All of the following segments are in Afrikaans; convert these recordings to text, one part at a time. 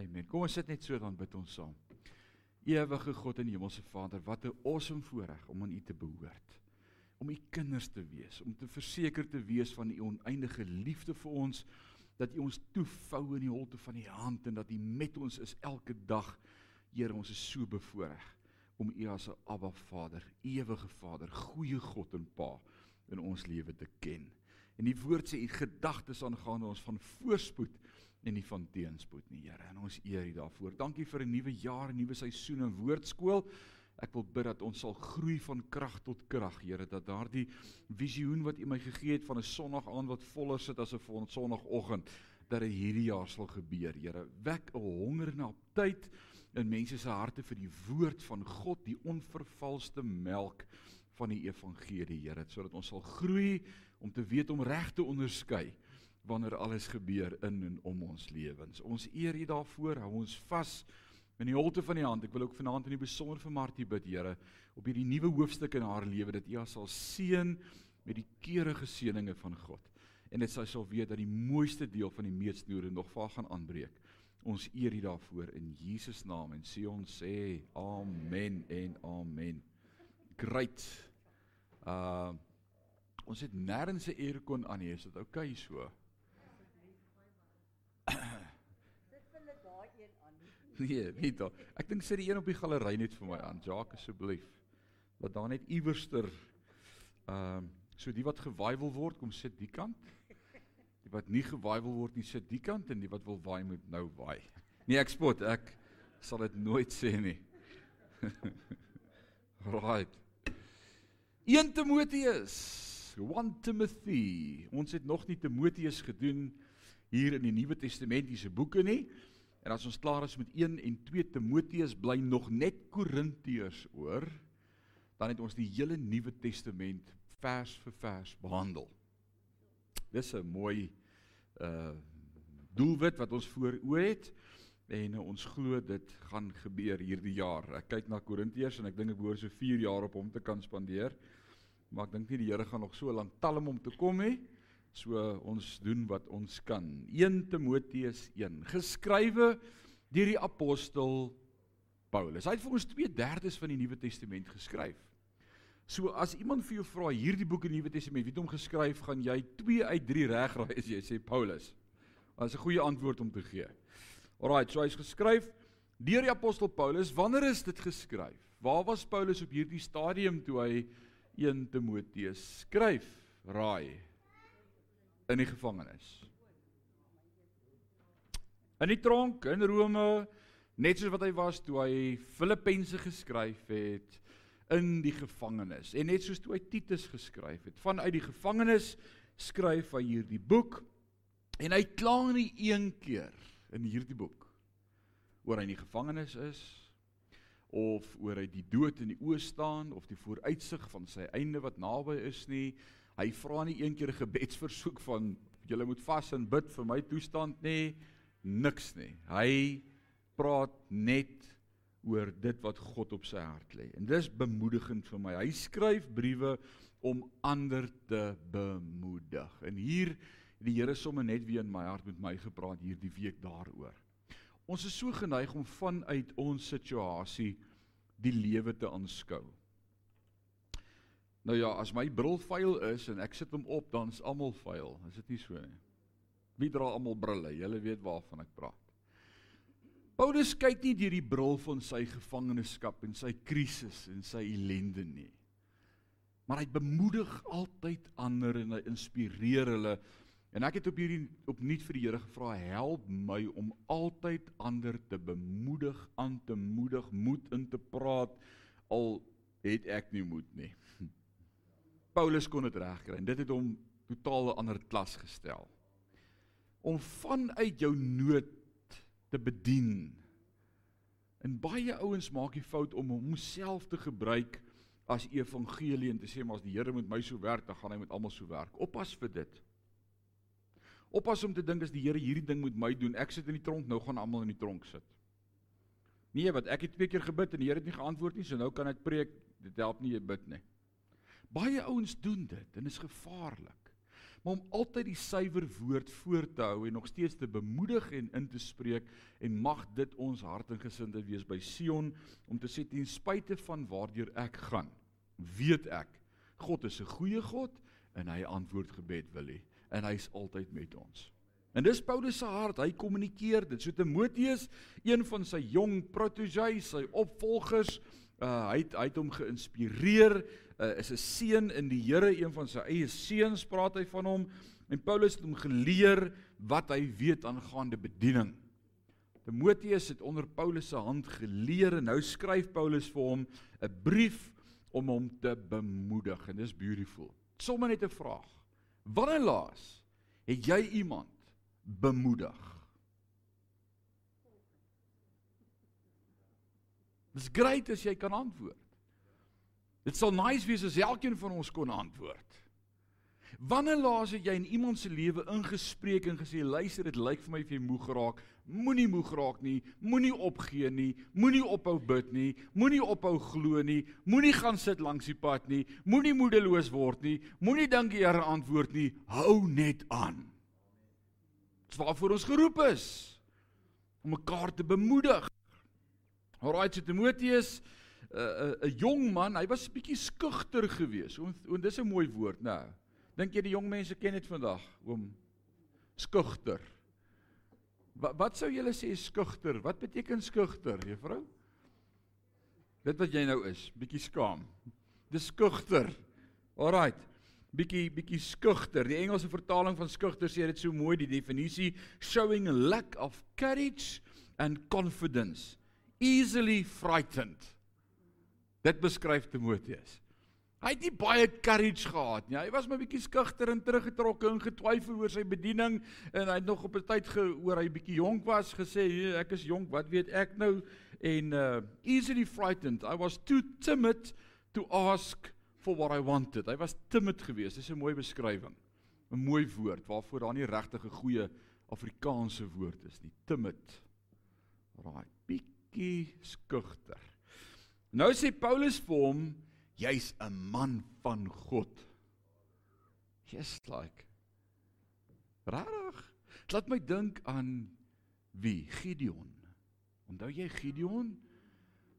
Amen. Kom ons sit net so dan bid ons saam. Ewige God en Hemelse Vader, wat 'n awesome voorreg om aan U te behoort. Om U kinders te wees, om te verseker te wees van U oneindige liefde vir ons, dat U ons toevou in die holte van U hand en dat U met ons is elke dag. Here, ons is so bevoorreg om U as 'n Abba Vader, ewige Vader, goeie God en Pa in ons lewe te ken. En die woord sê U gedagtes aangaande ons van voorspoed en nie van teenspoed nie, Here. En ons eer U daarvoor. Dankie vir 'n nuwe jaar, 'n nuwe seisoen in woordskool. Ek wil bid dat ons sal groei van krag tot krag, Here, dat daardie visioen wat U my gegee het van 'n Sondag aand wat voller sit as 'n Sondagoggend, dat dit hierdie jaar sal gebeur, Here. Wek 'n honger na tyd in mense se harte vir die woord van God, die onvervalste melk van die evangelie, Here, sodat ons sal groei om te weet om reg te onderskei wanneer alles gebeur in en om ons lewens. Ons eer U daarvoor, hou ons vas in die holte van die hand. Ek wil ook vanaand in die besonder vir Martie bid, Here, op hierdie nuwe hoofstuk in haar lewe dat U haar sal seën met die keurige seëninge van God. En dit sy sal weet dat die mooiste deel van die meetsnoere nog vir haar gaan aanbreek. Ons eer U daarvoor in Jesus naam en sê ons sê amen en amen. Great. Uh ons het nêrens 'n aircon aan hier, is dit oukei okay so? Nee, nie daar. Ek dink sit die een op die galery net vir my aan. Jacques asseblief. Wat daar net iewerster ehm uh, so die wat gewaai wil word, kom sit die kant. Die wat nie gewaai wil word nie, sit die kant en die wat wil waai moet nou waai. Nee, ek spot, ek sal dit nooit sê nie. right. 1 Timoteus, 1 Timothy. Ons het nog nie Timoteus gedoen hier in die Nuwe Testamentiese boeke nie. En as ons klaar is met 1 en 2 Timoteus bly nog net Korintiërs oor, dan het ons die hele Nuwe Testament vers vir vers behandel. Dis 'n mooi uh doelwit wat ons voor oë het en ons glo dit gaan gebeur hierdie jaar. Ek kyk na Korintiërs en ek dink ek behoort so 4 jaar op hom te kan spandeer. Maar ek dink nie die Here gaan nog so lank talm om te kom nie. So ons doen wat ons kan. 1 Timoteus 1 geskrywe deur die apostel Paulus. Hy het vir ons 2/3 van die Nuwe Testament geskryf. So as iemand vir jou vra hierdie boek in die Nuwe Testament, wie het hom geskryf, gaan jy 2 uit 3 regraai as jy sê Paulus. Dit is 'n goeie antwoord om te gee. Alraight, so hy's geskryf deur die apostel Paulus. Wanneer is dit geskryf? Waar was Paulus op hierdie stadium toe hy 1 Timoteus skryf? Raai in die gevangenis. In die tronk in Rome, net soos wat hy was toe hy Filippense geskryf het in die gevangenis en net soos toe hy Titus geskryf het. Vanuit die gevangenis skryf hy hierdie boek en hy kla nie een keer in hierdie boek oor hy in die gevangenis is of oor hy die dood in die oë staan of die vooruitsig van sy einde wat naby is nie Hy vra nie een keer 'n gebedsversoek van julle moet vas en bid vir my toestand nie, niks nie. Hy praat net oor dit wat God op sy hart lê. En dis bemoedigend vir my. Hy skryf briewe om ander te bemoedig. En hier die Here sommer net weer in my hart met my gepraat hierdie week daaroor. Ons is so geneig om vanuit ons situasie die lewe te aanskou. Nou ja, as my bril vuil is en ek sit hom op, dan is almal vuil. Is dit nie so nie? Wie dra almal brille? Julle weet waarvan ek praat. Paulus kyk nie deur die bril van sy gevangenskap en sy krisis en sy ellende nie. Maar hy bemoedig altyd ander en hy inspireer hulle. En ek het op hierdie opnuut vir die Here gevra, help my om altyd ander te bemoedig, aan te moedig, moed in te praat al het ek nie moed nie. Paulus kon dit regkry en dit het hom totaal 'n ander klas gestel. Om vanuit jou nood te bedien. En baie ouens maak die fout om homself te gebruik as evangelie en te sê maar as die Here met my so werk, dan gaan hy met almal so werk. Oppas vir dit. Oppas om te dink as die Here hierdie ding met my doen, ek sit in die tronk, nou gaan almal in die tronk sit. Nee, wat ek het twee keer gebid en die Here het nie geantwoord nie, so nou kan ek preek. Dit help nie jy bid nie. Baie ouens doen dit en is gevaarlik. maar om altyd die suiwer woord voor te hou en nog steeds te bemoedig en in te spreek en mag dit ons hart en gesindheid wees by Sion om te sê ten spyte van waardeur ek gaan weet ek God is 'n goeie God en hy antwoord gebed wil hê en hy's altyd met ons. En dis Paulus se hart, hy kommunikeer dit. So Timoteus, een van sy jong proteges, sy opvolgers, uh, hy het hy het hom geïnspireer uh, is 'n seun in die Here, een van sy eie seuns praat hy van hom en Paulus het hom geleer wat hy weet aangaande bediening. Timoteus het onder Paulus se hand geleer en nou skryf Paulus vir hom 'n brief om hom te bemoedig en dis beautiful. Sommige net 'n vraag. Wanneer laas het jy iemand bemoedig? Dis great as jy kan antwoord. Dit sal nice wees as elkeen van ons kon antwoord. Wanneer laas het jy in iemand se lewe ingespreek en gesê luister dit lyk vir my of jy moeg raak, moenie moeg raak nie, moenie opgee nie, moenie ophou bid nie, moenie ophou glo nie, moenie gaan sit langs die pad nie, moenie moedeloos word nie, moenie dink die Here antwoord nie, hou net aan. Dit waarvoor ons geroep is. Om mekaar te bemoedig. Alraai so Timoteus 'n uh, 'n uh, jong man, hy was 'n bietjie skugter geweest. En, en dis 'n mooi woord, né? Nou. Dink jy die jong mense ken dit vandag, oom? Skugter. Wat wat sou julle sê skugter? Wat beteken skugter, juffrou? Dit wat jy nou is, bietjie skaam. Dis skugter. Alraai. Bietjie bietjie skugter. Die Engelse vertaling van skugter sê dit so mooi, die definisie showing a lack of courage and confidence. Easily frightened. Dit beskryf Timoteus. Hy het nie baie courage gehad nie. Hy was maar bietjie skugter en teruggetrokke en getwyfel oor sy bediening en hy het nog op 'n tyd gehoor hy bietjie jonk was gesê ek is jonk, wat weet ek nou? En uh easily frightened. I was too timid to ask for what I wanted. Hy was timid geweest. Dis 'n mooi beskrywing. 'n Mooi woord waarvoor daar nie regtig 'n goeie Afrikaanse woord is nie. Timid. Right. Bietjie skugter. Nou sê Paulus vir hom, jy's 'n man van God. Just like. Rarig. Laat my dink aan wie? Gideon. Onthou jy Gideon?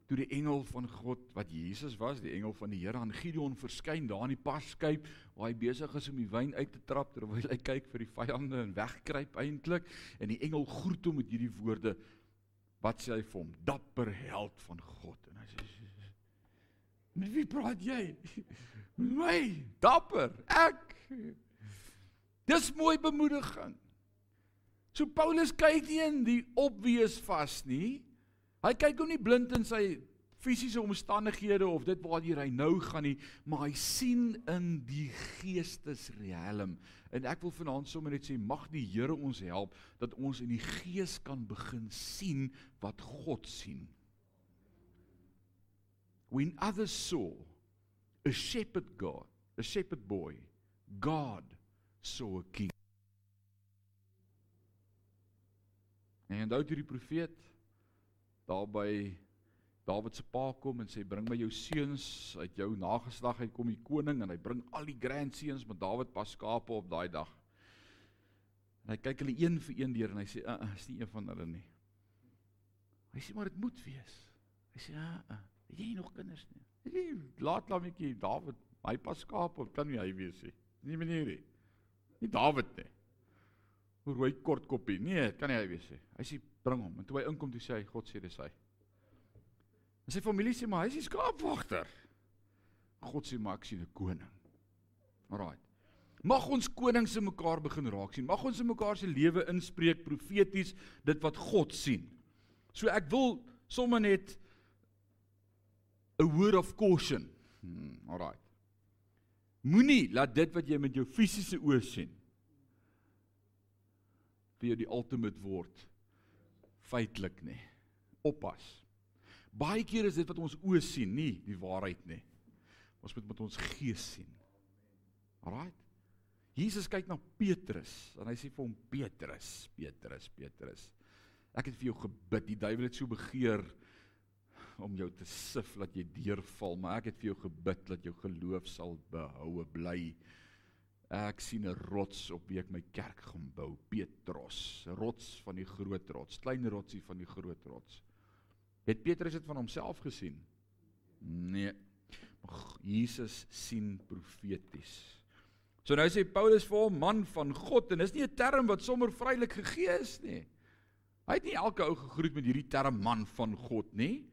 Toe die engel van God wat Jesus was, die engel van die Here aan Gideon verskyn daar in die paskyp waar hy besig is om die wyn uit te trap terwyl hy kyk vir die vyande en wegkruip eintlik en die engel groet hom met hierdie woorde wat sê hy vir hom dapper held van God en hy sê Met wie praat jy? Met my, dapper, ek. Dis mooi bemoediging. So Paulus kyk nie in die obvious vas nie. Hy kyk hom nie blind in sy fisiese omstandighede of dit waar hy nou gaan nie, maar hy sien in die geestesriem. En ek wil vanaand sommer net sê mag die Here ons help dat ons in die gees kan begin sien wat God sien when others saw a shepherd god, a shepherd boy, God saw a king. En onthou toe die profeet daar by Dawid se pa kom en sê bring my jou seuns uit jou nageslag uit kom die koning en hy bring al die grandseuns met Dawid pas skape op daai dag. En hy kyk hulle een vir een deur en hy sê uh, uh is nie een van hulle nie. Hy sê maar dit moet wees. Hy sê uh, uh Het jy nog kinders nie? Jy laat lammetjie Dawid, hy pas skaap of kan nie hy wees nie. Nie meneer nie. Nie Dawid nie. Hoe rooi kort koppie. Nee, kan nie hy wees nie. Hy sê bring hom. En toe hy inkom toe sê hy God sê dis hy. En sy familie sê maar hy is die skaapwagter. God sê maar ek sien 'n koning. Alraai. Mag ons konings in mekaar begin raak sien. Mag ons in mekaar se lewe inspreek profeties dit wat God sien. So ek wil sommer net 'n word of caution. Hmm, alraai. Moenie laat dit wat jy met jou fisiese oë sien vir jou die ultimate word feitelik nie. Oppas. Baie keer is dit wat ons oë sien, nie die waarheid nie. Ons moet met ons gees sien. Alraai. Jesus kyk na Petrus en hy sê vir hom Petrus, Petrus, Petrus. Ek het vir jou gebid. Die duiwel het so begeer om jou te sif dat jy deurval, maar ek het vir jou gebid dat jou geloof sal behoue bly. Ek sien 'n rots op wie ek my kerk gaan bou, Petrus, rots van die groot rots, klein rotsie van die groot rots. Het Petrus dit van homself gesien? Nee. Jesus sien profeties. So nou sê Paulus vir hom man van God en dis nie 'n term wat sommer vrylik gegee is nie. Hy het nie elke ou gegroet met hierdie term man van God nie.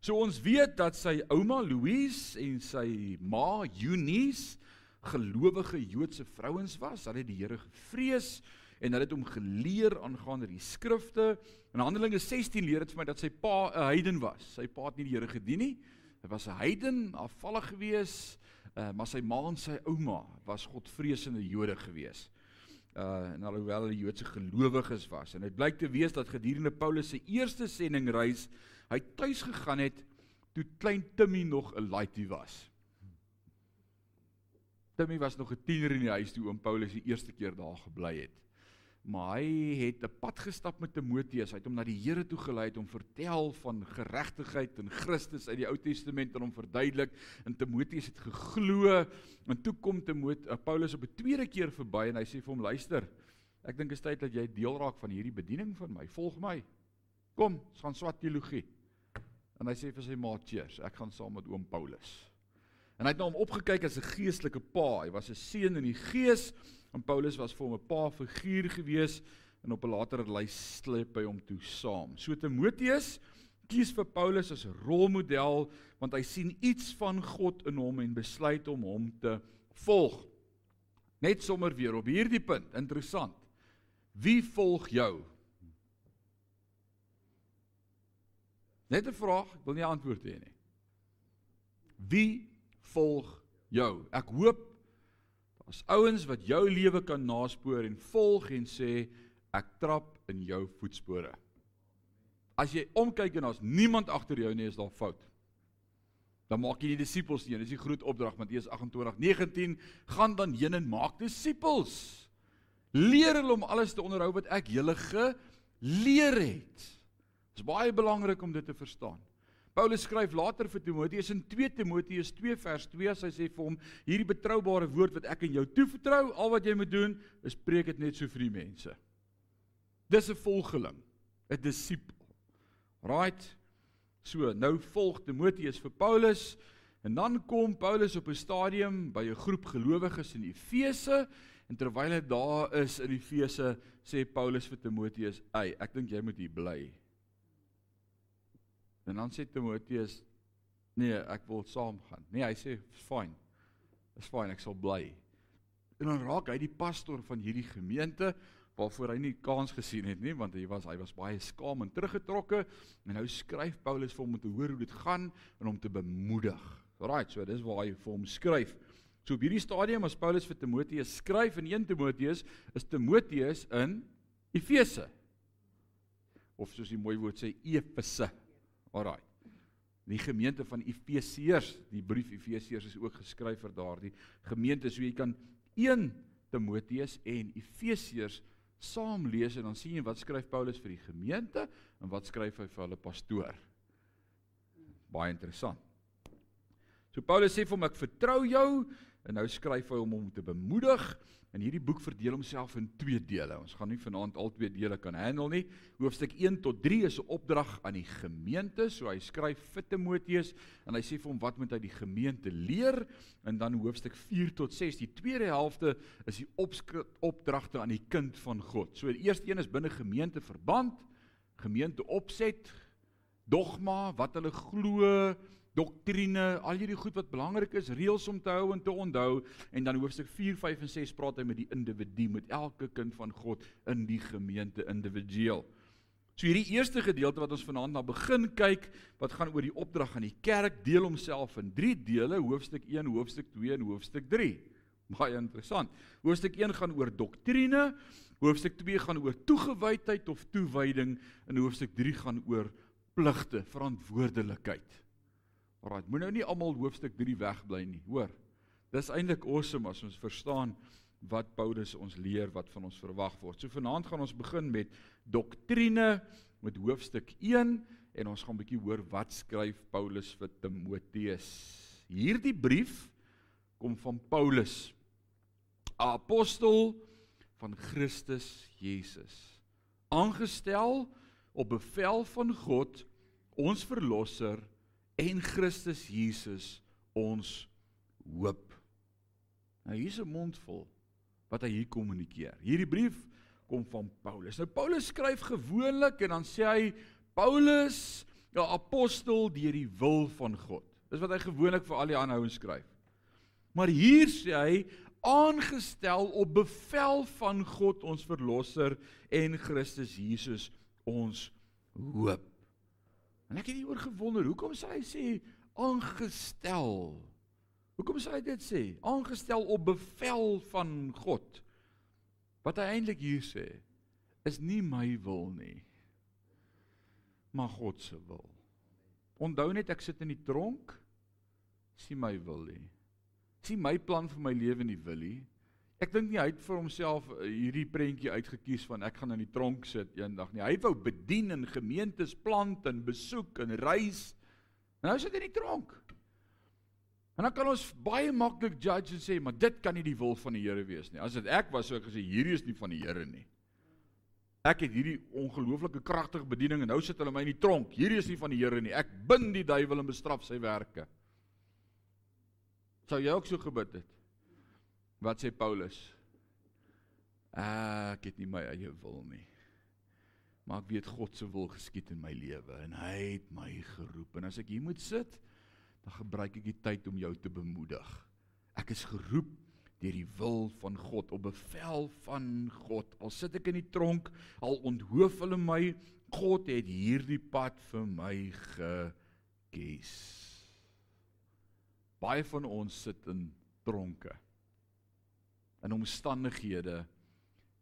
So ons weet dat sy ouma Louise en sy ma Eunice gelowige Joodse vrouens was. Hulle het die Here gevrees en hulle het hom geleer aangaande die skrifte. In Handelinge 16 leer dit vir my dat sy pa 'n heiden was. Sy pa het nie die Here gedien nie. Hy was 'n heiden, afvallig gewees, uh, maar sy ma en sy ouma was Godvreesende Jode gewees. Uh en alhoewel hulle Joodse gelowiges was en dit blyk te wees dat gedurende Paulus se eerste sendingreis hy tuis gegaan het toe klein Timmy nog 'n laaitie was. Timmy was nog 'n tiener in die huis toe oom Paulus die eerste keer daar gebly het. Maar hy het 'n pad gestap met Timoteus. Hy het hom na die Here toe gelei om vertel van geregtigheid in Christus uit die Ou Testament en hom verduidelik. En Timoteus het geglo en toe kom Timoteus uh, Paulus op 'n tweede keer verby en hy sê vir hom: "Luister, ek dink dit is tyd dat jy deel raak van hierdie bediening van my. Volg my. Kom, ons gaan swat teologie." En hy sê vir sy maat: "Cheers, ek gaan saam met oom Paulus." En hy het na hom opgekyk as 'n geestelike pa. Hy was 'n seun in die gees en Paulus was vir hom 'n pa figuur gewees en op 'n later lys sleep by hom toe saam. So Timoteus kies vir Paulus as 'n rolmodel want hy sien iets van God in hom en besluit om hom te volg. Net sommer weer op hierdie punt, interessant. Wie volg jou? Net 'n vraag, ek wil nie antwoord hê nie. Wie volg jou. Ek hoop daar's ouens wat jou lewe kan naspoor en volg en sê ek trap in jou voetspore. As jy omkyk en daar's niemand agter jou nie, is daar fout. Dan maak jy nie disippels nie. Dis die groot opdrag Matteus 28:19, gaan dan heen en maak disippels. Leer hulle om alles te onderhou wat ek julle geleer het. Dit is baie belangrik om dit te verstaan. Paulus skryf later vir Timoteus in 2 Timoteus 2 vers 2 as hy sê vir hom hierdie betroubare woord wat ek aan jou toevertrou, al wat jy moet doen is preek dit net so vir die mense. Dis 'n volgeling, 'n disipel. Right? So, nou volg Timoteus vir Paulus en dan kom Paulus op 'n stadium by 'n groep gelowiges in Efese en terwyl hy daar is in Efese sê Paulus vir Timoteus: "Ey, ek dink jy moet hier bly." En dan sê Timoteus: "Nee, ek wil saamgaan." Nee, hy sê: "Fine. Dis fyn, ek sal bly." En dan raak hy die pastoor van hierdie gemeente waarvoor hy nie kans gesien het nie, want hy was hy was baie skaam en teruggetrokke en nou skryf Paulus vir hom om te hoor hoe dit gaan en om te bemoedig. Right, so dis waar hy vir hom skryf. So op hierdie stadium as Paulus vir Timoteus skryf in 1 Timoteus, is Timoteus in Efese. Of soos die mooi woord sê Efese. Alraai. Die gemeente van Efesiërs, die brief Efesiërs is ook geskryf vir daardie gemeente. So jy kan 1 Timoteus en Efesiërs saam lees en dan sien jy wat skryf Paulus vir die gemeente en wat skryf hy vir hulle pastoor. Baie interessant. So Paulus sê vir hom ek vertrou jou en nou skryf hy hom om te bemoedig En hierdie boek verdeel homself in twee dele. Ons gaan nie vanaand al twee dele kan handle nie. Hoofstuk 1 tot 3 is 'n opdrag aan die gemeente. So hy skryf vir Timoteus en hy sê vir hom wat moet hy die gemeente leer? En dan hoofstuk 4 tot 6, die tweede helfte is die opdragte aan die kind van God. So die eerste een is binne gemeente verband, gemeente opset, dogma, wat hulle glo, doktrine, al hierdie goed wat belangrik is, reëls om te hou en te onthou en dan hoofstuk 4, 5 en 6 praat hy met die individu, met elke kind van God in die gemeente individueel. So hierdie eerste gedeelte wat ons vanaand na begin kyk, wat gaan oor die opdrag aan die kerk, deel homself in 3 dele, hoofstuk 1, hoofstuk 2 en hoofstuk 3. Baie interessant. Hoofstuk 1 gaan oor doktrine, hoofstuk 2 gaan oor toegewydheid of toewyding en hoofstuk 3 gaan oor pligte, verantwoordelikheid. Alraai, moet nou nie almal hoofstuk 3 wegbly nie, hoor. Dis eintlik awesome as ons verstaan wat Paulus ons leer wat van ons verwag word. So vanaand gaan ons begin met doktrine met hoofstuk 1 en ons gaan 'n bietjie hoor wat skryf Paulus vir Timoteus. Hierdie brief kom van Paulus apostel van Christus Jesus, aangestel op bevel van God, ons verlosser en Christus Jesus, ons hoop. Nou hier's 'n mond vol wat hy hier kommunikeer. Hierdie brief kom van Paulus. Nou Paulus skryf gewoonlik en dan sê hy Paulus, 'n apostel deur die wil van God. Dis wat hy gewoonlik vir al die ander ouens skryf. Maar hier sê hy aangestel op bevel van God ons verlosser en Christus Jesus ons hoop. En ek het hieroor gewonder, hoekom sê hy sê aangestel? Hoekom sê hy dit sê? Aangestel op bevel van God. Wat hy eintlik hier sê, is nie my wil nie, maar God se wil. Onthou net ek sit in die tronk, sien my wil nie. Sien my plan vir my lewe nie wil nie. Ek dink nie hy het vir homself eh, hierdie prentjie uitgekies van ek gaan in die tronk sit eendag nie. Hy wou bedien in gemeentes plant en besoek en reis. En nou sit hy in die tronk. En dan kan ons baie maklik judge en sê, maar dit kan nie die wil van die Here wees nie. As dit ek was, sou ek gesê hierdie is nie van die Here nie. Ek het hierdie ongelooflike kragtige bediening en nou sit hulle my in die tronk. Hierdie is nie van die Here nie. Ek bind die duiwel en bestraf sy werke. Sou jy ook so gebid het? Wat sê Paulus? Ek het nie my eie wil nie. Maar ek weet God se wil geskied in my lewe en hy het my geroep. En as ek hier moet sit, dan gebruik ek die tyd om jou te bemoedig. Ek is geroep deur die wil van God op bevel van God. Al sit ek in die tronk, al onthoof hulle my, God het hierdie pad vir my gekies. Baie van ons sit in tronke in omstandighede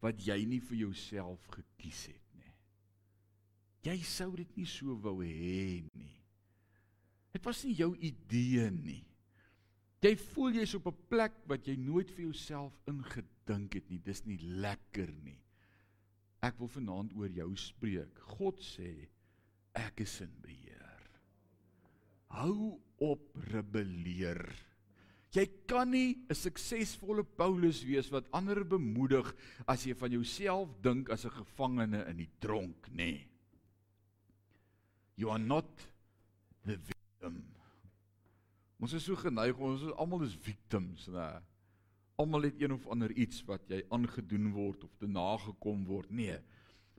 wat jy nie vir jouself gekies het nie. Jy sou dit nie so wou hê nie. Dit was nie jou idee nie. Jy voel jy's op 'n plek wat jy nooit vir jouself ingedink het nie. Dis nie lekker nie. Ek wil vanaand oor jou spreek. God sê ek is in beheer. Hou op rebelleer. Jy kan nie 'n suksesvolle Paulus wees wat ander bemoedig as jy van jouself dink as 'n gevangene in die tronk, nê. Nee. You are not the victim. Ons is so geneig, ons is almal is victims, nê. Almal het een of ander iets wat jy aangedoen word of te nagekom word. Nee.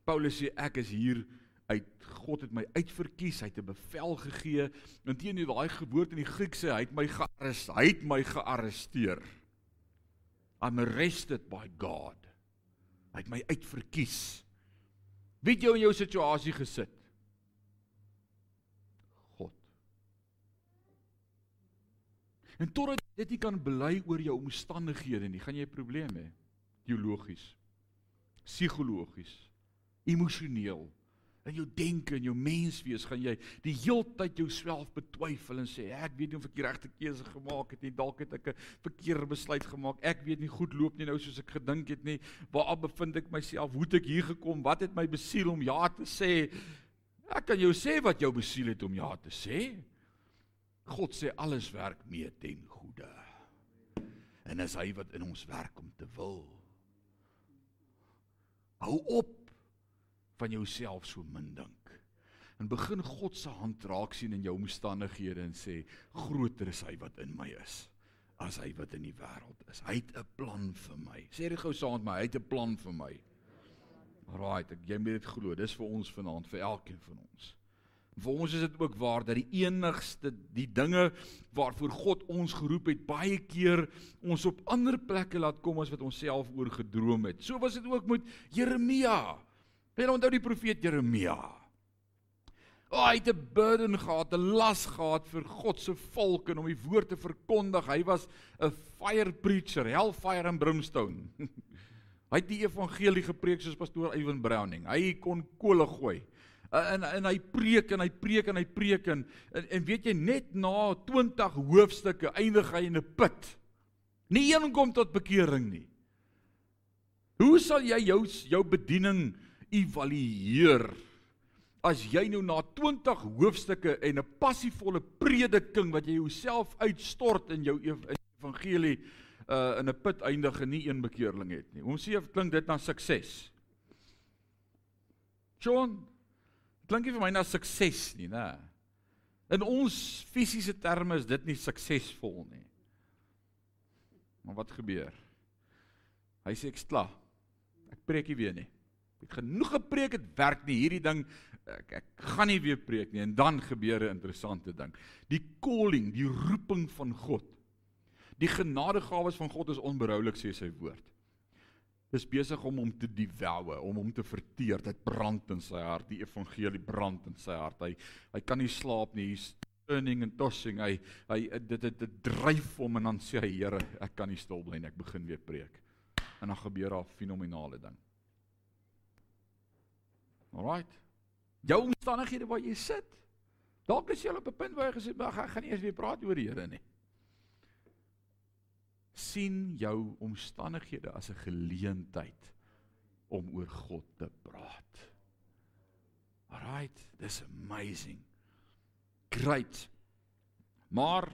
Paulus sê ek is hier uit God het my uitverkies, hy het 'n bevel gegee. Inteendeel daai woord in die Griek sê hy het my gearresteer, hy het my gearresteer. I'm arrested by God. Hy het my uitverkies. Wie het jou in jou situasie gesit? God. En totdat jy dit nie kan bely oor jou omstandighede nie, gaan jy 'n probleem hê. Teologies, psigologies, emosioneel in jou denke en jou menswees gaan jy die heeltyd jouself betwyfel en sê ek weet nie of ek die regte keuse gemaak het nie dalk het ek 'n verkeerde besluit gemaak. Ek weet nie goed loop nie nou soos ek gedink het nie. Waar bevind ek myself? Hoe het ek hier gekom? Wat het my besiel om ja te sê? Ek kan jou sê wat jou besiel het om ja te sê. God sê alles werk mee ten goeie. En as hy wat in ons werk om te wil. Hou op van jouself so min dink. En begin God se hand raak sien in jou omstandighede en sê groter is hy wat in my is as hy wat in die wêreld is. Hy het 'n plan vir my. Sê dit gou saam met my, hy het 'n plan vir my. Right, ek jy moet dit glo. Dis vir ons vanaand, vir elkeen van ons. Vir ons is dit ook waar dat die enigste die dinge waarvoor God ons geroep het baie keer ons op ander plekke laat kom as wat ons self oor gedroom het. So was dit ook met Jeremia. Jy onthou die profeet Jeremia. O, oh, hy het 'n burden gehad, 'n las gehad vir God se volk en om die woord te verkondig. Hy was 'n fire preacher, hellfire and brimstone. hy het die evangelie gepreek soos pastoor Ivan Browning. Hy kon kole gooi. En en hy preek en hy preek en hy preek en en, en weet jy net na 20 hoofstukke eindig hy in 'n put. Nie een kom tot bekering nie. Hoe sal jy jou jou bediening evalueer. As jy nou na 20 hoofstukke en 'n passievolle prediking wat jy jouself uitstort in jou evangelie uh in 'n put eindig en nie een bekeerling het nie. Hoe sê klink dit na sukses? John, klink nie vir my na sukses nie, né? In ons fisiese terme is dit nie suksesvol nie. Maar wat gebeur? Hy sê ek's klaar. Ek preek nie weer nie. Ek het genoeg gepreek, dit werk nie. Hierdie ding ek, ek gaan nie weer preek nie en dan gebeur 'n interessante ding. Die calling, die roeping van God. Die genadegawes van God is onberoulik sê sy woord. Dis besig om hom te devour, om hom te verteer. Dit brand in sy hart. Die evangelie brand in sy hart. Hy hy kan nie slaap nie. Hy's turning and tossing. Hy hy dit dit, dit dryf hom en dan sê hy Here, ek kan nie stil bly nie. Ek begin weer preek. En dan gebeur daar 'n fenominale ding. Alraight. Jou omstandighede waar jy sit. Dalk is jy op 'n punt waar jy gesê, "Ag, ek gaan nie eens weer praat oor die Here nie." sien jou omstandighede as 'n geleentheid om oor God te praat. Alraight, this amazing. Great. Maar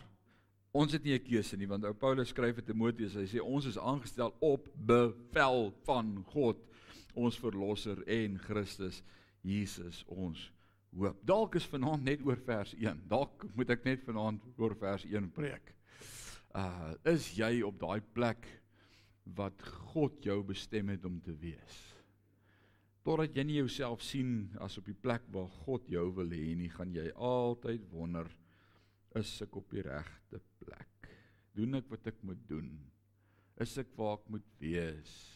ons het nie 'n keuse nie want ou Paulus skryf aan Timoteus, hy sê ons is aangestel op bevel van God, ons verlosser en Christus Jesus ons hoop. Dalk is vanaand net oor vers 1. Dalk moet ek net vanaand oor vers 1 preek. Uh is jy op daai plek wat God jou bestem het om te wees? Totdat jy nie jouself sien as op die plek waar God jou wil hê nie, gaan jy altyd wonder is ek op die regte plek? Doen ek wat ek moet doen? Is ek waar ek moet wees?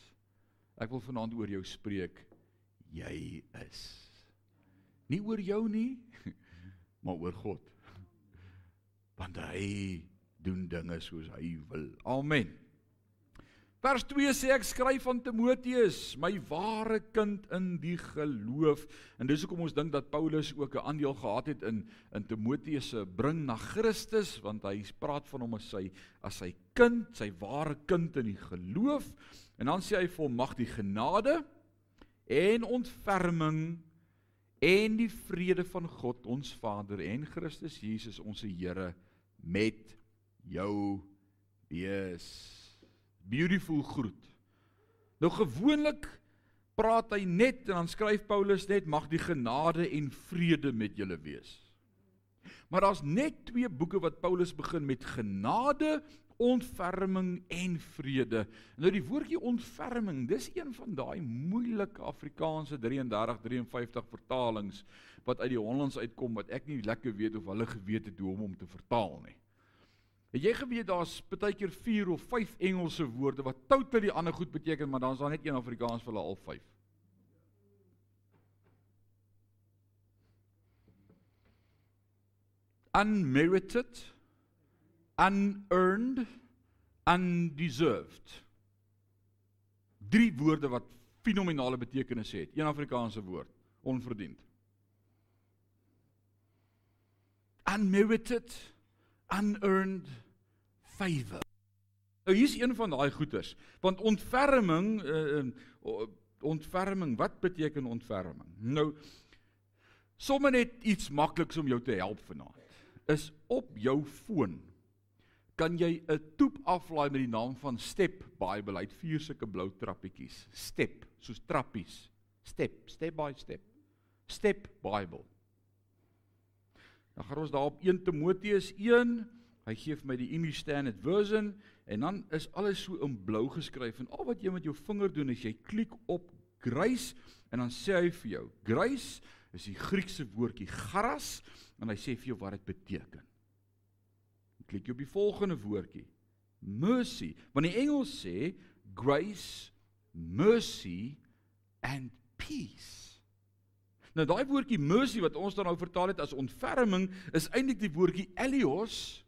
Ek wil vanaand oor jou spreek jy is. Nie oor jou nie, maar oor God. Want hy doen dinge soos hy wil. Amen. Vers 2 sê ek skryf aan Timoteus, my ware kind in die geloof. En dis hoekom ons dink dat Paulus ook 'n aandeel gehad het in in Timoteus se bring na Christus, want hy praat van hom as sy as sy kind, sy ware kind in die geloof. En dan sê hy vir hom mag die genade en ontferming en die vrede van God ons Vader en Christus Jesus ons Here met jou wees. Beautiful groet. Nou gewoonlik praat hy net en dan skryf Paulus net mag die genade en vrede met julle wees. Maar daar's net twee boeke wat Paulus begin met genade ontferming en vrede. Nou die woordjie ontferming, dis een van daai moeilike Afrikaanse 33 53 vertalings wat uit die Hollands uitkom wat ek nie lekker weet of hulle geweet het hoe om hom te vertaal nie. Het jy geweet daar's baie keer 4 of 5 Engelse woorde wat totally ander goed beteken, maar dan's daar net een Afrikaans vir hulle al 5. Unmerited unearned undeserved. Drie woorde wat fenominale betekenis het. Een Afrikaanse woord onverdiend. Unmerited unearned favor nou hier's een van daai goeters want ontferming uh, ontferming wat beteken ontferming nou sommer net iets makliks om jou te help vanaand is op jou foon kan jy 'n toep aflaai met die naam van Step Bible uit vier sulke blou trappietjies. Step, soos trappies. Step, step by step. Step Bible. Dan gaan ons daar op 1 Timoteus 1. Hy gee vir my die English Standard Version en dan is alles so in blou geskryf en al wat jy met jou vinger doen is jy klik op grace en dan sê hy vir jou, grace is die Griekse woordjie charis en hy sê vir jou wat dit beteken klik jy op die volgende woordjie. Mercy. Want die Engels sê grace, mercy and peace. Nou daai woordjie mercy wat ons dan nou vertaal het as ontferming is eintlik die woordjie elios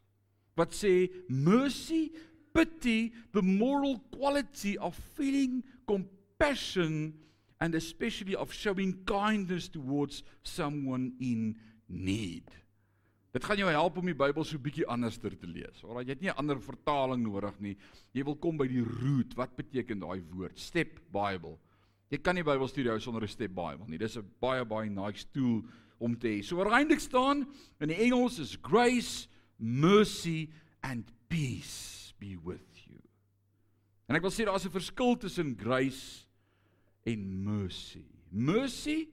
wat sê mercy, pity, the moral quality of feeling compassion and especially of showing kindness towards someone in need. Dit gaan jou help om die Bybel so bietjie anderster te lees. Alraai, jy het nie 'n ander vertaling nodig nie. Jy wil kom by die root. Wat beteken daai woord? Step Bible. Jy kan nie Bybelstudie hou sonder 'n Step Bible nie. Dis 'n baie baie nice tool om te hê. So waarskynlik staan in die Engels is grace, mercy and peace be with you. En ek wil sê daar's 'n verskil tussen grace en mercy. Mercy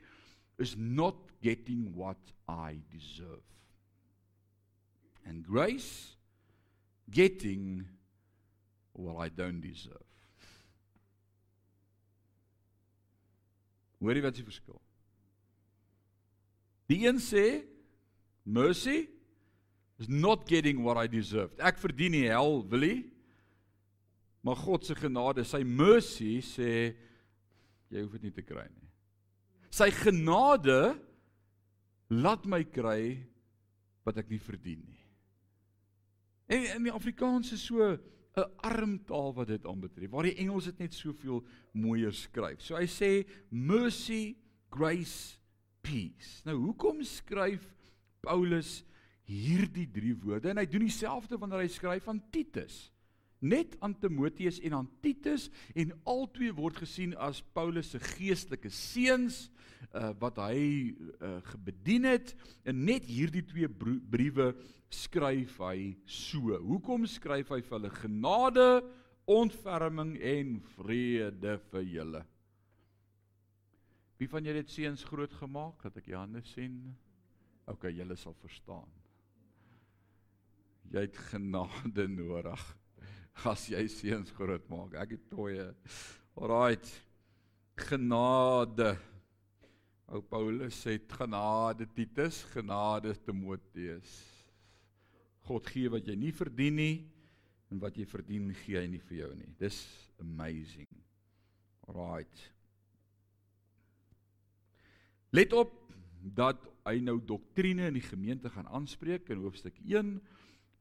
is not getting what I deserve. And grace getting what I don't deserve. Hoorie wat die verskil? Die een sê mercy is not getting what I deserve. Ek verdien nie hel, wil jy? Maar God se genade, sy mercy sê jy hoef dit nie te kry nie. Sy genade laat my kry wat ek nie verdien nie. En in die Afrikaans is so 'n arm taal wat dit aanbetref, waar die Engels dit net soveel mooier skryf. So hy sê mercy, grace, peace. Nou hoekom skryf Paulus hierdie drie woorde en hy doen dieselfde wanneer hy skryf aan Titus? Net aan Timoteus en aan Titus en albei word gesien as Paulus se geestelike seuns uh, wat hy uh, gebedien het en net hierdie twee briewe skryf hy so. Hoekom skryf hy vir hulle genade, ontferming en vrede vir julle? Wie van julle het seuns groot gemaak? Dat ek hande sien. OK, julle sal verstaan. Jy het genade nodig as jy seuns groot maak. Ek het toeye. Alraight. Genade. Ou Paulus sê genade Titus, genade Timoteus. God gee wat jy nie verdien nie en wat jy verdien gee hy nie vir jou nie. Dis amazing. Alraight. Let op dat hy nou doktrine in die gemeente gaan aanspreek in hoofstuk 1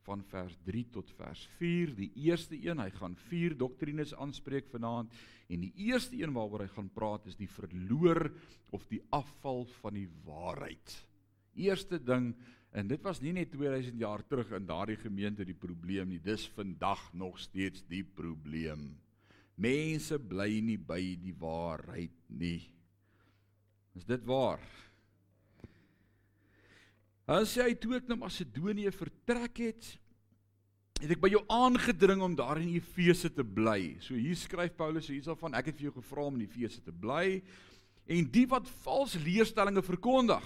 van vers 3 tot vers 4. Die eerste een, hy gaan vier doktrines aanspreek vanaand en die eerste een waaroor hy gaan praat is die verloor of die afval van die waarheid. Eerste ding en dit was nie net 2000 jaar terug in daardie gemeente die probleem nie, dis vandag nog steeds die probleem. Mense bly nie by die waarheid nie. Is dit waar? As jy toe ek na Macedonië vertrek het, het ek by jou aangedring om daar in Efese te bly. So hier skryf Paulus hiersovan, ek het vir jou gevra om in Efese te bly en die wat vals leerstellings verkondig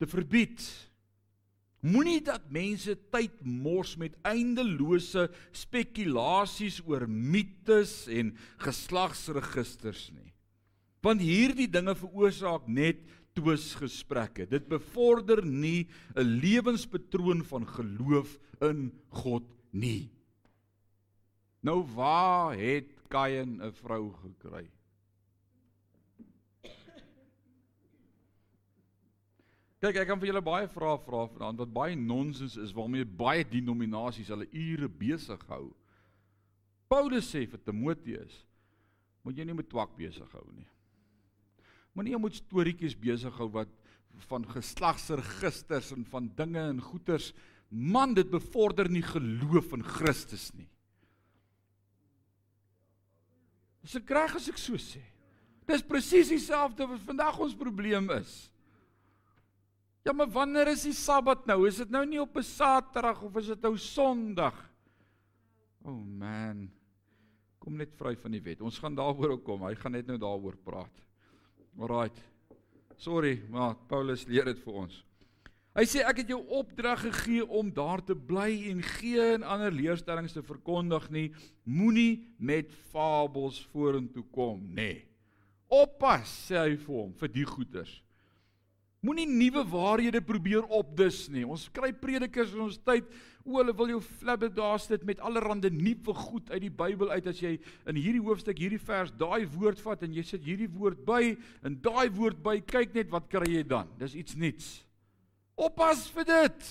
te verbied. Moenie dat mense tyd mors met eindelose spekulasies oor mites en geslagsregisters nie. Want hierdie dinge veroorsaak net twis gesprekke. Dit bevorder nie 'n lewenspatroon van geloof in God nie. Nou waar het Kain 'n vrou gekry? Kyk, ek kan vir julle baie vrae vra vanaand wat baie nonsens is waarmee baie denominasies hulle ure besig hou. Paulus sê vir Timoteus, moet jy nie met twak besig hou nie. Moenie jou met storieetjies besig hou wat van geslagsregisters en van dinge en goeters. Man, dit bevorder nie geloof in Christus nie. Dis ek reg as ek so sê. Dis presies dieselfde wat vandag ons probleem is. Ja, maar wanneer is die Sabbat nou? Is dit nou nie op 'n Saterdag of is dit nou Sondag? O oh man. Kom net vry van die wet. Ons gaan daaroor ook kom. Hy gaan net nou daaroor praat. Alraait. Sorry, maar Paulus leer dit vir ons. Hy sê ek het jou opdrag gegee om daar te bly en geen ander leerstellings te verkondig nie. Moenie met fabels vorentoe kom, nê. Nee. Oppas, sê hy vir hom, vir die goeters. Moenie nuwe waarhede probeer opdis nie. Ons kry predikers in ons tyd O, hulle wil jou flabbergasted met allerlei nuwe goed uit die Bybel uit as jy in hierdie hoofstuk hierdie vers daai woord vat en jy sit hierdie woord by en daai woord by, kyk net wat kry jy dan. Dis iets nuuts. Oppas vir dit.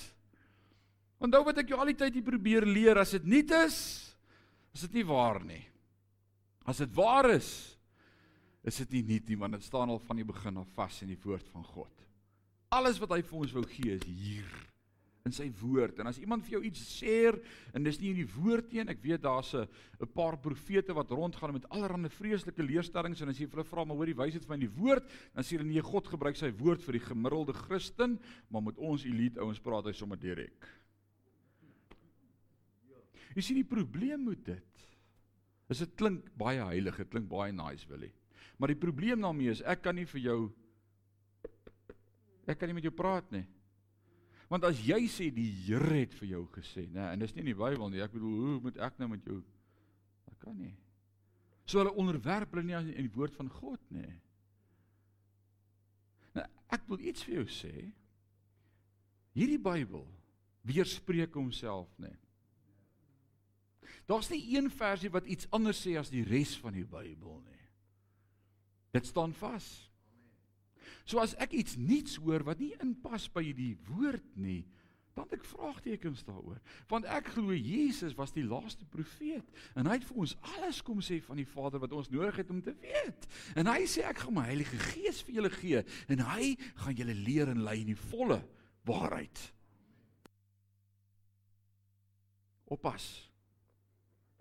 Onthou wat ek jou al die tyd hier probeer leer, as dit nuut is, is dit nie waar nie. As dit waar is, is dit nie nuut nie want dit staan al van die begin af vas in die woord van God. Alles wat hy vir ons wou gee is hier in sy woord. En as iemand vir jou iets sê en dis nie in die woord nie, ek weet daar's 'n 'n paar profete wat rondgaan met allerlei vreeslike leerstellings en as jy hulle vra maar hoor jy wys dit vir my in die woord, dan sê hulle nee, God gebruik sy woord vir die gemiddelde Christen, maar met ons elite ouens praat hy sommer direk. Jy sien die probleem met dit Dis dit klink baie heilig, dit klink baie nice, Willie. Maar die probleem daarmee is ek kan nie vir jou ek kan nie met jou praat nie. Want as jy sê die Here het vir jou gesê, nê, en dis nie in die Bybel nie. Ek bedoel, hoe moet ek nou met jou Ek kan nie. So hulle onderwerp hulle nie aan die woord van God nie. Nou, ek wil iets vir jou sê. Hierdie Bybel weerspreek homself, nê. Daar's nie een versie wat iets anders sê as die res van die Bybel nie. Dit staan vas. So as ek iets nuuts hoor wat nie inpas by die woord nie, dan het ek vraagtekens daaroor. Want ek glo Jesus was die laaste profeet en hy het vir ons alles kom sê van die Vader wat ons nodig het om te weet. En hy sê ek gaan my Heilige Gees vir julle gee en hy gaan julle leer en lei in die volle waarheid. Oppas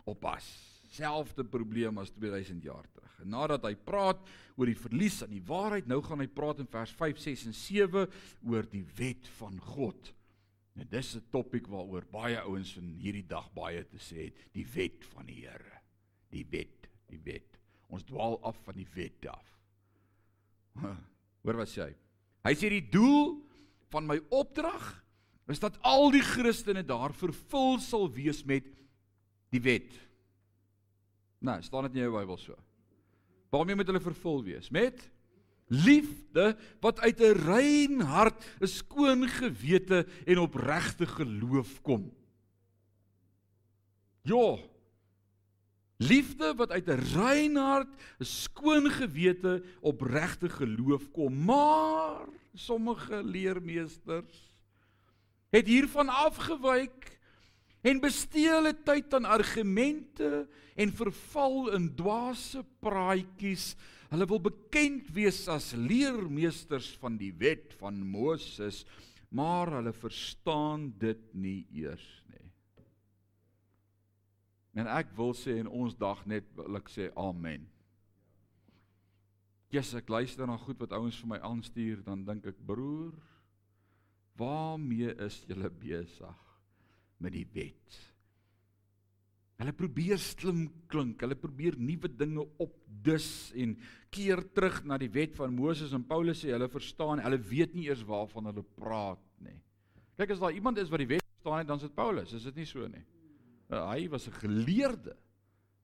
oppas. Selfde probleem as 2000 jaar terug. En nadat hy praat oor die verlies aan die waarheid, nou gaan hy praat in vers 5, 6 en 7 oor die wet van God. Nou dis 'n topik waaroor baie ouens in hierdie dag baie te sê het, die wet van die Here. Die wet, die wet. Ons dwaal af van die wet af. Hoor wat sê hy? Hy sê die doel van my opdrag is dat al die Christene daar vervul sal wees met die wet. Nou, staan dit in jou Bybel so. Waarmee moet hulle vervul wees? Met liefde wat uit 'n rein hart, 'n skoon gewete en opregte geloof kom. Ja. Liefde wat uit 'n rein hart, 'n skoon gewete, opregte geloof kom. Maar sommige leermeesters het hiervan afgewyk en bestee hulle tyd aan argumente en verval in dwaase praatjies. Hulle wil bekend wees as leermeesters van die wet van Moses, maar hulle verstaan dit nie eers nie. En ek wil sê in ons dag net wil ek sê amen. Jesus, ek luister na goed wat ouens vir my aanstuur, dan dink ek broer, waarmee is julle besig? Met die wet. Hulle probeer slim klink, hulle probeer nuwe dinge opdus en keer terug na die wet van Moses en Paulus sê hulle verstaan, hulle weet nie eers waarvan hulle praat nie. Kyk as daar iemand is wat die wet verstaan het, dan is dit Paulus, is dit nie so nie? Uh, hy was 'n geleerde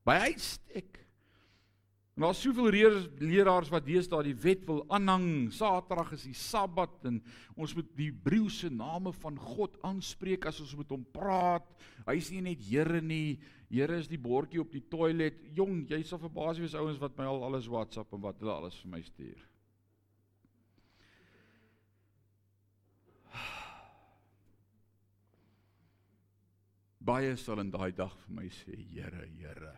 by uitstek. En daar's soveel leraars wat deesdae die wet wil aanhang. Saterdag is die Sabbat en ons moet die Hebreëse name van God aanspreek as ons met hom praat. Hy is nie net Here nie. Here is die bordjie op die toilet. Jong, jy sal verbaas wees ouens wat my al alles WhatsApp en wat hulle alles vir my stuur. Baie sal in daai dag vir my sê, Here, Here.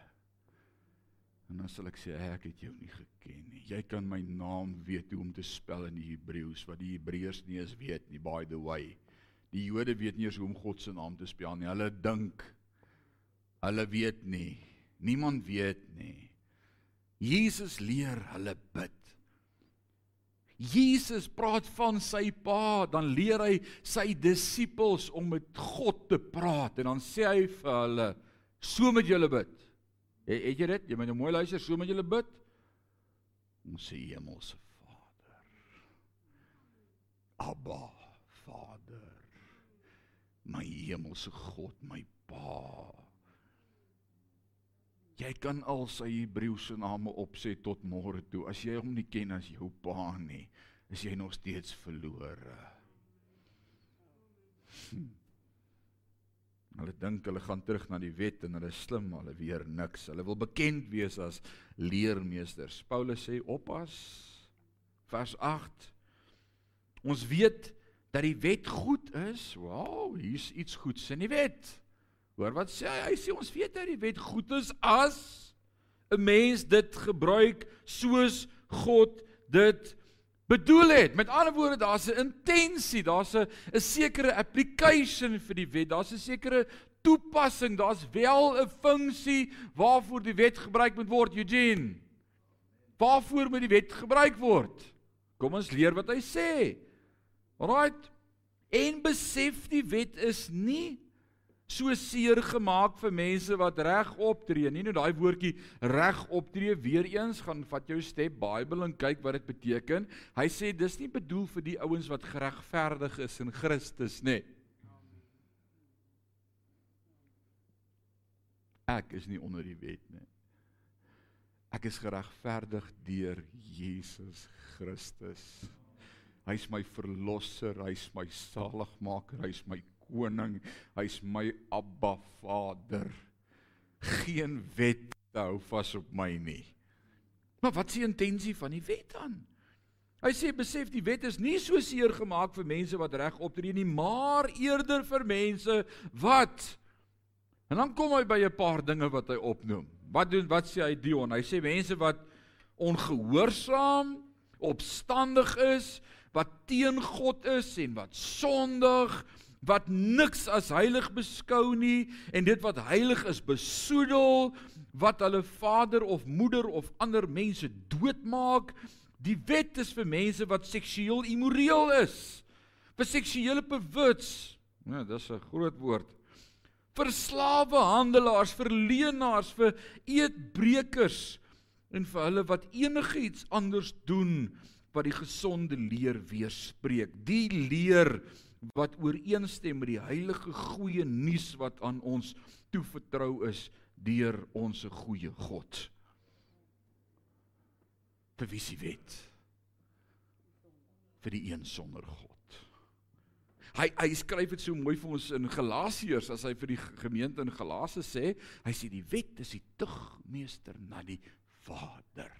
En dan sal ek sê ek het jou nie geken nie. Jy kan my naam weet hoe om te spel in die Hebreëus wat die Hebreërs nie eens weet nie by the way. Die Jode weet nie eens hoe om God se naam te spel nie. Hulle dink hulle weet nie. Niemand weet nie. Jesus leer hulle bid. Jesus praat van sy Pa, dan leer hy sy disippels om met God te praat en dan sê hy vir hulle: "So moet julle bid." Het, het jy dit? Jy moet nou mooi luister, so moet jy bid. Ons se hemelse Vader. Abba, Vader. My hemelse God, my Pa. Jy kan al sy Hebreëse name opsê tot môre toe. As jy hom nie ken as jou Pa nie, is jy nog steeds verlore. Hm. Hulle dink hulle gaan terug na die wet en hulle slim, hulle weer niks. Hulle wil bekend wees as leermeesters. Paulus sê oppas vers 8. Ons weet dat die wet goed is. Wow, hier's iets goeds in die wet. Hoor wat sê hy? Hy sê ons weet dat die wet goed is as 'n mens dit gebruik soos God dit bedoel het. Met ander woorde, daar's 'n intensie, daar's 'n 'n sekere application vir die wet. Daar's 'n sekere toepassing, daar's wel 'n funksie waarvoor die wet gebruik moet word, Eugene. Waarvoor moet die wet gebruik word? Kom ons leer wat hy sê. Alraight. En besef die wet is nie so seer gemaak vir mense wat reg optree. Nie net daai woordjie reg optree weer eens gaan vat jou step Bybel en kyk wat dit beteken. Hy sê dis nie bedoel vir die ouens wat geregverdig is in Christus nie. Ek is nie onder die wet nie. Ek is geregverdig deur Jesus Christus. Hy's my verlosser, hy's my saligmaker, hy's my koning, hy's my Abba Vader. Geen wet hou vas op my nie. Maar wat die intensie van die wet dan? Hy sê besef die wet is nie so seer gemaak vir mense wat reg optree nie, maar eerder vir mense wat En dan kom hy by 'n paar dinge wat hy opnoem. Wat doen wat sê hy Dion? Hy sê mense wat ongehoorsaam, opstandig is, wat teen God is en wat sondig, wat niks as heilig beskou nie en dit wat heilig is besoedel, wat hulle vader of moeder of ander mense doodmaak. Die wet is vir mense wat seksueel immoreel is, vir seksuele bewus. Ja, dis 'n groot woord. Vir slawehandelaars, vir leenaars, vir eetbrekers en vir hulle wat enigiets anders doen wat die gesonde leer weerspreek. Die leer wat ooreenstem met die heilige goeie nuus wat aan ons toevertrou is deur ons goeie God. Vir wie se wet? Vir die een sonder God. Hy hy skryf dit so mooi vir ons in Galasiërs as hy vir die gemeente in Galasië sê, hy sê die wet is die tugmeester na die Vader.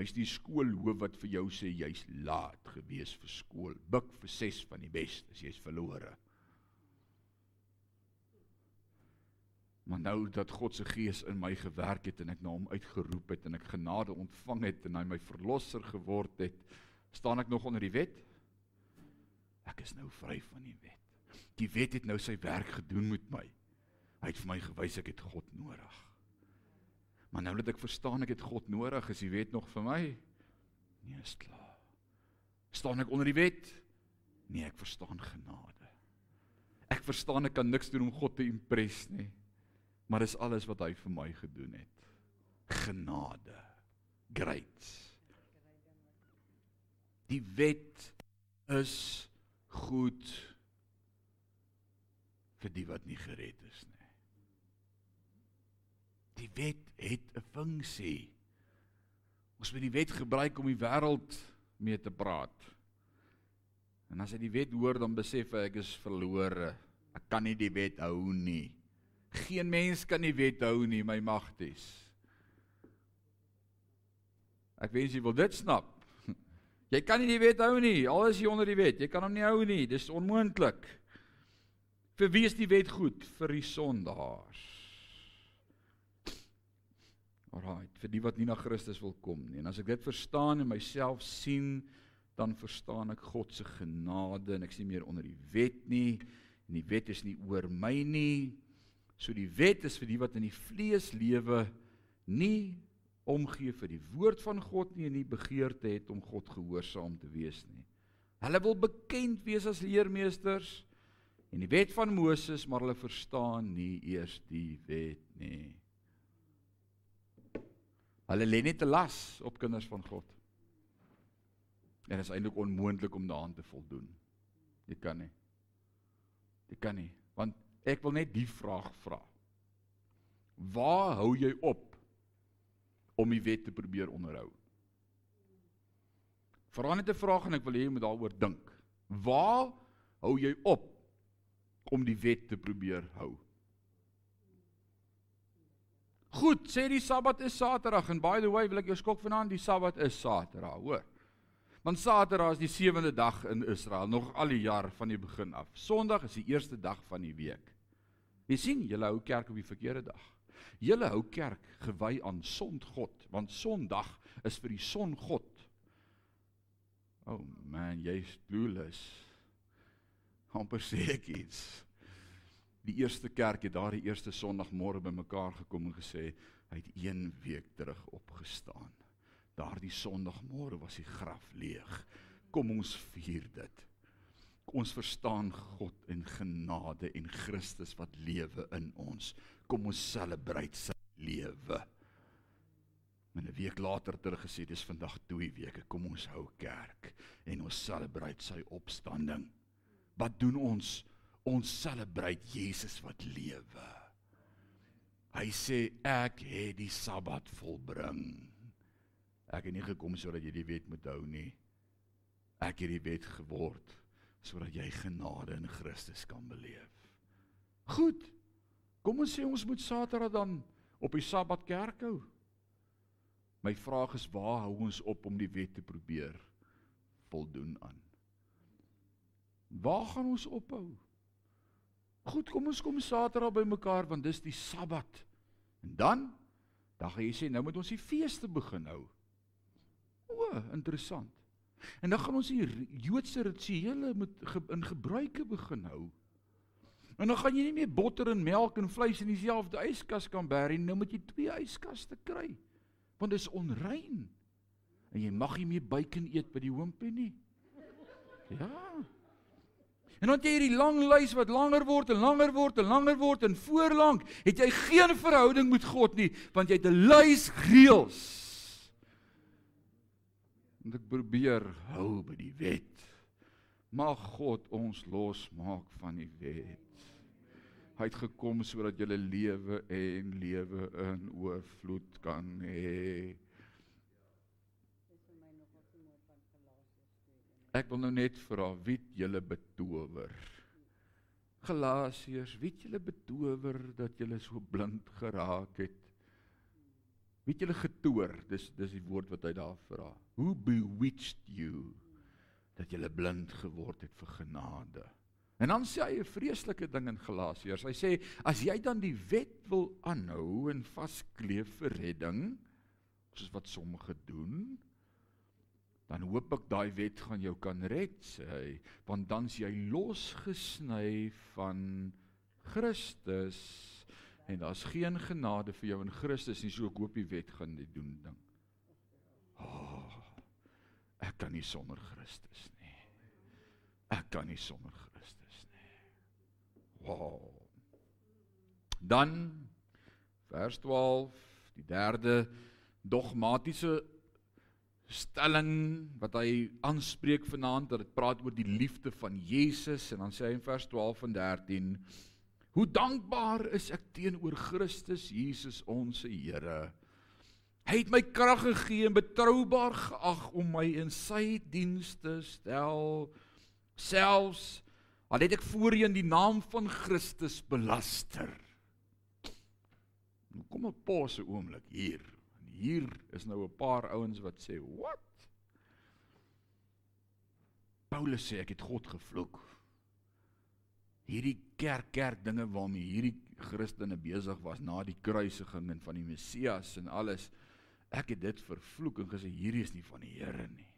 Hy's die skoolhoof wat vir jou sê jy's laat gewees vir skool. Buk vir 6 van die as jy's verlore. Maar nou dat God se gees in my gewerk het en ek na hom uitgeroep het en ek genade ontvang het en hy my verlosser geword het, staan ek nog onder die wet? Ek is nou vry van die wet. Die wet het nou sy werk gedoen met my. Hy het vir my gewys ek het God nodig. Maar nou dat ek verstaan ek het God nodig, is die wet nog vir my? Nee, is klaar. Staan ek onder die wet? Nee, ek verstaan genade. Ek verstaan ek kan niks doen om God te impress nie. Maar dis alles wat hy vir my gedoen het. Genade. Grace. Die wet is goed vir die wat nie gered is nie. Die wet het 'n funksie. Ons moet die wet gebruik om die wêreld mee te praat. En as jy die wet hoor, dan besef jy ek is verlore. Ek kan nie die wet hou nie. Geen mens kan die wet hou nie, my magties. Ek wens jy wil dit snap. Jy kan nie die wet hou nie. Al is jy onder die wet, jy kan hom nie hou nie. Dis onmoontlik. Vir wie is die wet goed? Vir die sondaars. Alraait, vir die wat nie na Christus wil kom nie. En as ek dit verstaan en myself sien, dan verstaan ek God se genade en ek sien meer onder die wet nie en die wet is nie oor my nie. So die wet is vir die wat in die vlees lewe nie omgee vir die woord van God nie en nie begeerte het om God gehoorsaam te wees nie. Hulle wil bekend wees as leermeesters en die wet van Moses, maar hulle verstaan nie eers die wet nie. Hulle lê net 'n las op kinders van God. En dit is eintlik onmoontlik om daaraan te voldoen. Jy kan nie. Jy kan nie, want ek wil net die vraag vra. Waar hou jy op om die wet te probeer onderhou? Vra net 'n vraag en ek wil hê jy moet daaroor dink. Waar hou jy op om die wet te probeer hou? Goed, sê die Sabbat is Saterdag en by the way wil ek jou skok vanaand, die Sabbat is Saterdag, hoor. Want Saterdag is die sewende dag in Israel, nog al die jaar van die begin af. Sondag is die eerste dag van die week. Jy sien, julle hou kerk op die verkeerde dag. Julle hou kerk gewy aan Sondgod, want Sondag is vir die Songod. O oh man, jy's clueless. Amper sê ek iets. Die eerste kerk het daardie eerste Sondagmôre bymekaar gekom en gesê hy het 1 week terug opgestaan. Daardie Sondagmôre was die graf leeg. Kom ons vier dit. ons verstaan God en genade en Christus wat lewe in ons. Kom ons celebrate sy lewe. En 'n week later het hulle gesê dis vandag 2 weke, kom ons hou kerk en ons celebrate sy opstanding. Wat doen ons? Ons celebrate Jesus wat lewe. Hy sê ek het die Sabbat volbring. Ek het nie gekom sodat jy die wet moet hou nie. Ek het die wet geword sodat jy genade in Christus kan beleef. Goed. Kom ons sê ons moet Saterdag dan op die Sabbat kerk hou. My vraag is waar hou ons op om die wet te probeer voldoen aan? Waar gaan ons ophou? Goed, kom ons kom Saterdag by mekaar want dis die Sabbat. En dan dan gaan jy sê nou moet ons die feeste begin hou. O, interessant. En dan gaan ons die Joodse rituele ge, in gebruike begin hou. En dan gaan jy nie meer botter en melk en vleis in dieselfde yskas kan bær nie. Nou moet jy twee yskaste kry. Want dit is onrein. En jy mag nie meer bacon eet by die hoompie nie. Ja. En dan het jy hierdie lang lys wat langer word en langer word en langer word en voorlank het jy geen verhouding met God nie want jy het 'n lys reëls. En ek probeer hou by die wet. Mag God ons losmaak van die wet. Hy het gekom sodat jy lewe en lewe in oorvloed kan hê. Ek wil nou net vra wie julle betower? Galasiërs, wie julle betower dat julle so blind geraak het? Wie julle getoer? Dis dis die woord wat hy daar vra. Who bewitched you dat julle blind geword het vir genade? En dan sê hy 'n vreeslike ding in Galasiërs. Hy sê as jy dan die wet wil aanhou en vaskleef vir redding, soos wat sommige doen, dan hoop ek daai wet gaan jou kan red, sê want dan's jy losgesny van Christus en daar's geen genade vir jou in Christus nie, so ek hoop die wet gaan dit doen ding. Oh, ek kan nie sonder Christus nie. Ek kan nie sonder Christus nie. Wow. Dan vers 12, die derde dogmatiese stelling wat hy aanspreek vanaand dat dit praat oor die liefde van Jesus en dan sê hy in vers 12 en 13 Hoe dankbaar is ek teenoor Christus Jesus ons Here. Hy het my krag gegee en betroubaar geag om my in sy diens te stel. Selfs al het ek voorheen die naam van Christus belaster. Nou kom 'n pause oomblik hier. Hier is nou 'n paar ouens wat sê, "Wat?" Paulus sê ek het God gevloek. Hierdie kerk kerk dinge waarmee hierdie Christene besig was na die kruisiging en van die Messias en alles ek het dit vervloek en gesê hierdie is nie van die Here nie.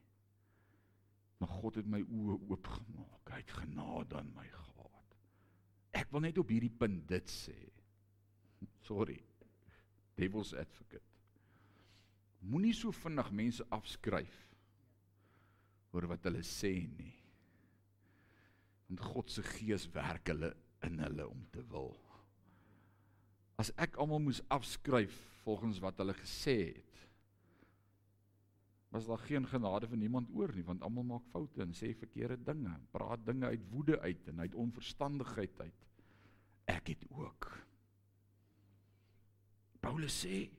Maar God het my oë oopgemaak. Hy het genade aan my gehad. Ek wil net op hierdie punt dit sê. Sorry. Devil's advocate moenie so vinnig mense afskryf oor wat hulle sê nie want God se gees werk hulle in hulle om te wil. As ek almal moes afskryf volgens wat hulle gesê het, was daar geen genade vir niemand oor nie, want almal maak foute en sê verkeerde dinge, praat dinge uit woede uit en uit onverstandigheid uit. Ek het ook. Paulus sê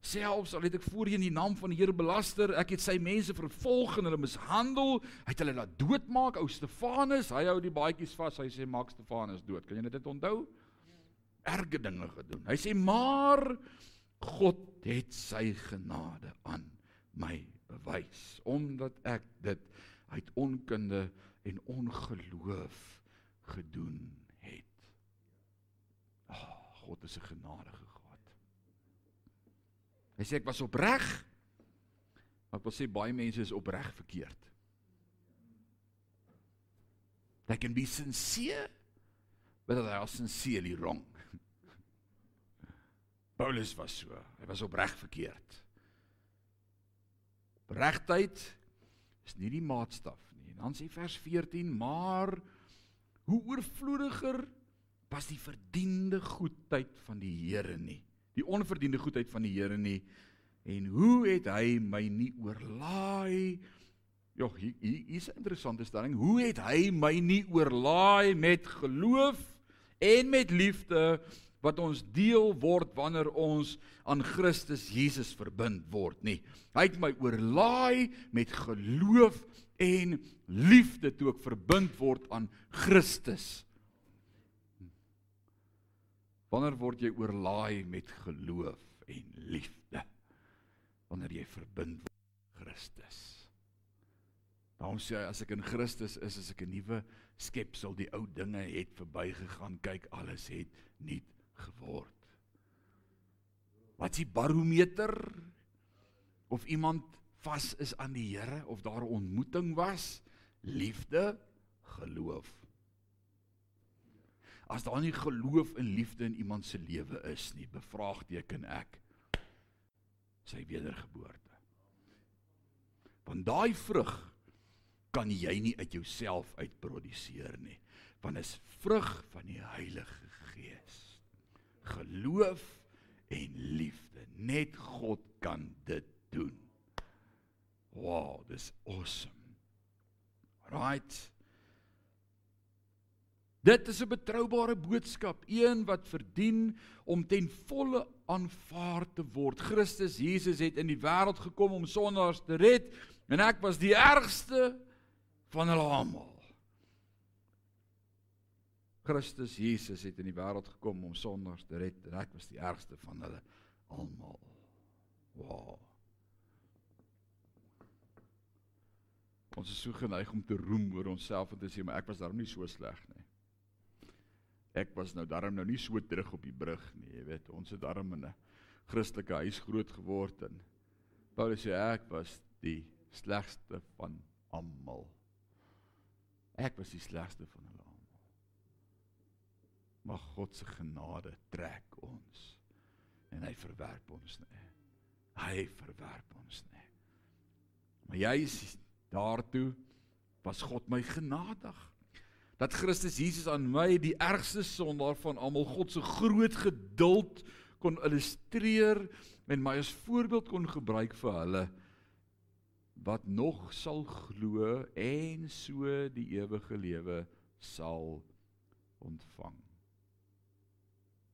Selfs al het ek voorheen die naam van die Here belaster, ek het sy mense vervolg en hulle mishandel, hy het hulle laat doodmaak, ou Stefanus, hy hou die baadjies vas, hy sê maak Stefanus dood. Kan jy dit onthou? Erge dinge gedoen. Hy sê maar God het sy genade aan my bewys omdat ek dit uit onkunde en ongeloof gedoen het. Ag, oh, God is 'n genadige Hy sê ek was opreg. Maar ek wil sê baie mense is opreg verkeerd. They can be sincere, but they are sincerely wrong. Paulus was so, hy was opreg verkeerd. Regtheid is nie die maatstaf nie. nie. Dan sê vers 14, maar hoe oorvloediger was die verdiende goedheid van die Here nie. Die onverdiende goedheid van die Here nie. En hoe het hy my nie oorlaai? Ja, hier hier is 'n interessante stelling. Hoe het hy my nie oorlaai met geloof en met liefde wat ons deel word wanneer ons aan Christus Jesus verbind word nie. Hy het my oorlaai met geloof en liefde toe ek verbind word aan Christus. Wanneer word jy oorlaai met geloof en liefde? Wanneer jy verbind word aan Christus. Daarom sê hy as ek in Christus is, is ek 'n nuwe skepsel. Die ou dinge het verbygegaan. Kyk, alles het nuut geword. Wat is die barometer of iemand vas is aan die Here of daar 'n ontmoeting was? Liefde, geloof. As daar nie geloof en liefde in iemand se lewe is nie, bevraagteken ek sy wedergeboorte. Want daai vrug kan jy nie uit jouself uitproduseer nie, want is vrug van die Heilige Gees geloof en liefde. Net God kan dit doen. Wow, dis awesome. Right. Dit is 'n betroubare boodskap, een wat verdien om ten volle aanvaar te word. Christus Jesus het in die wêreld gekom om sondaars te red en ek was die ergste van hulle almal. Christus Jesus het in die wêreld gekom om sondaars te red en ek was die ergste van hulle almal. Wow. Ons is so geneig om te roem oor onsself en te sê maar ek was daarom nie so sleg nie. Ek was nou daarom nou nie so terug op die brug nie, jy weet, ons het daarom in 'n Christelike huis groot geword en Paulus sê ek was die slegste van almal. Ek was die slegste van hulle maar God se genade trek ons en hy verwerp ons nie. Hy verwerp ons nie. Maar juis daartoe was God my genadig dat Christus Jesus aan my die ergste sondaar van almal God se groot geduld kon illustreer en my as voorbeeld kon gebruik vir hulle wat nog sal glo en so die ewige lewe sal ontvang.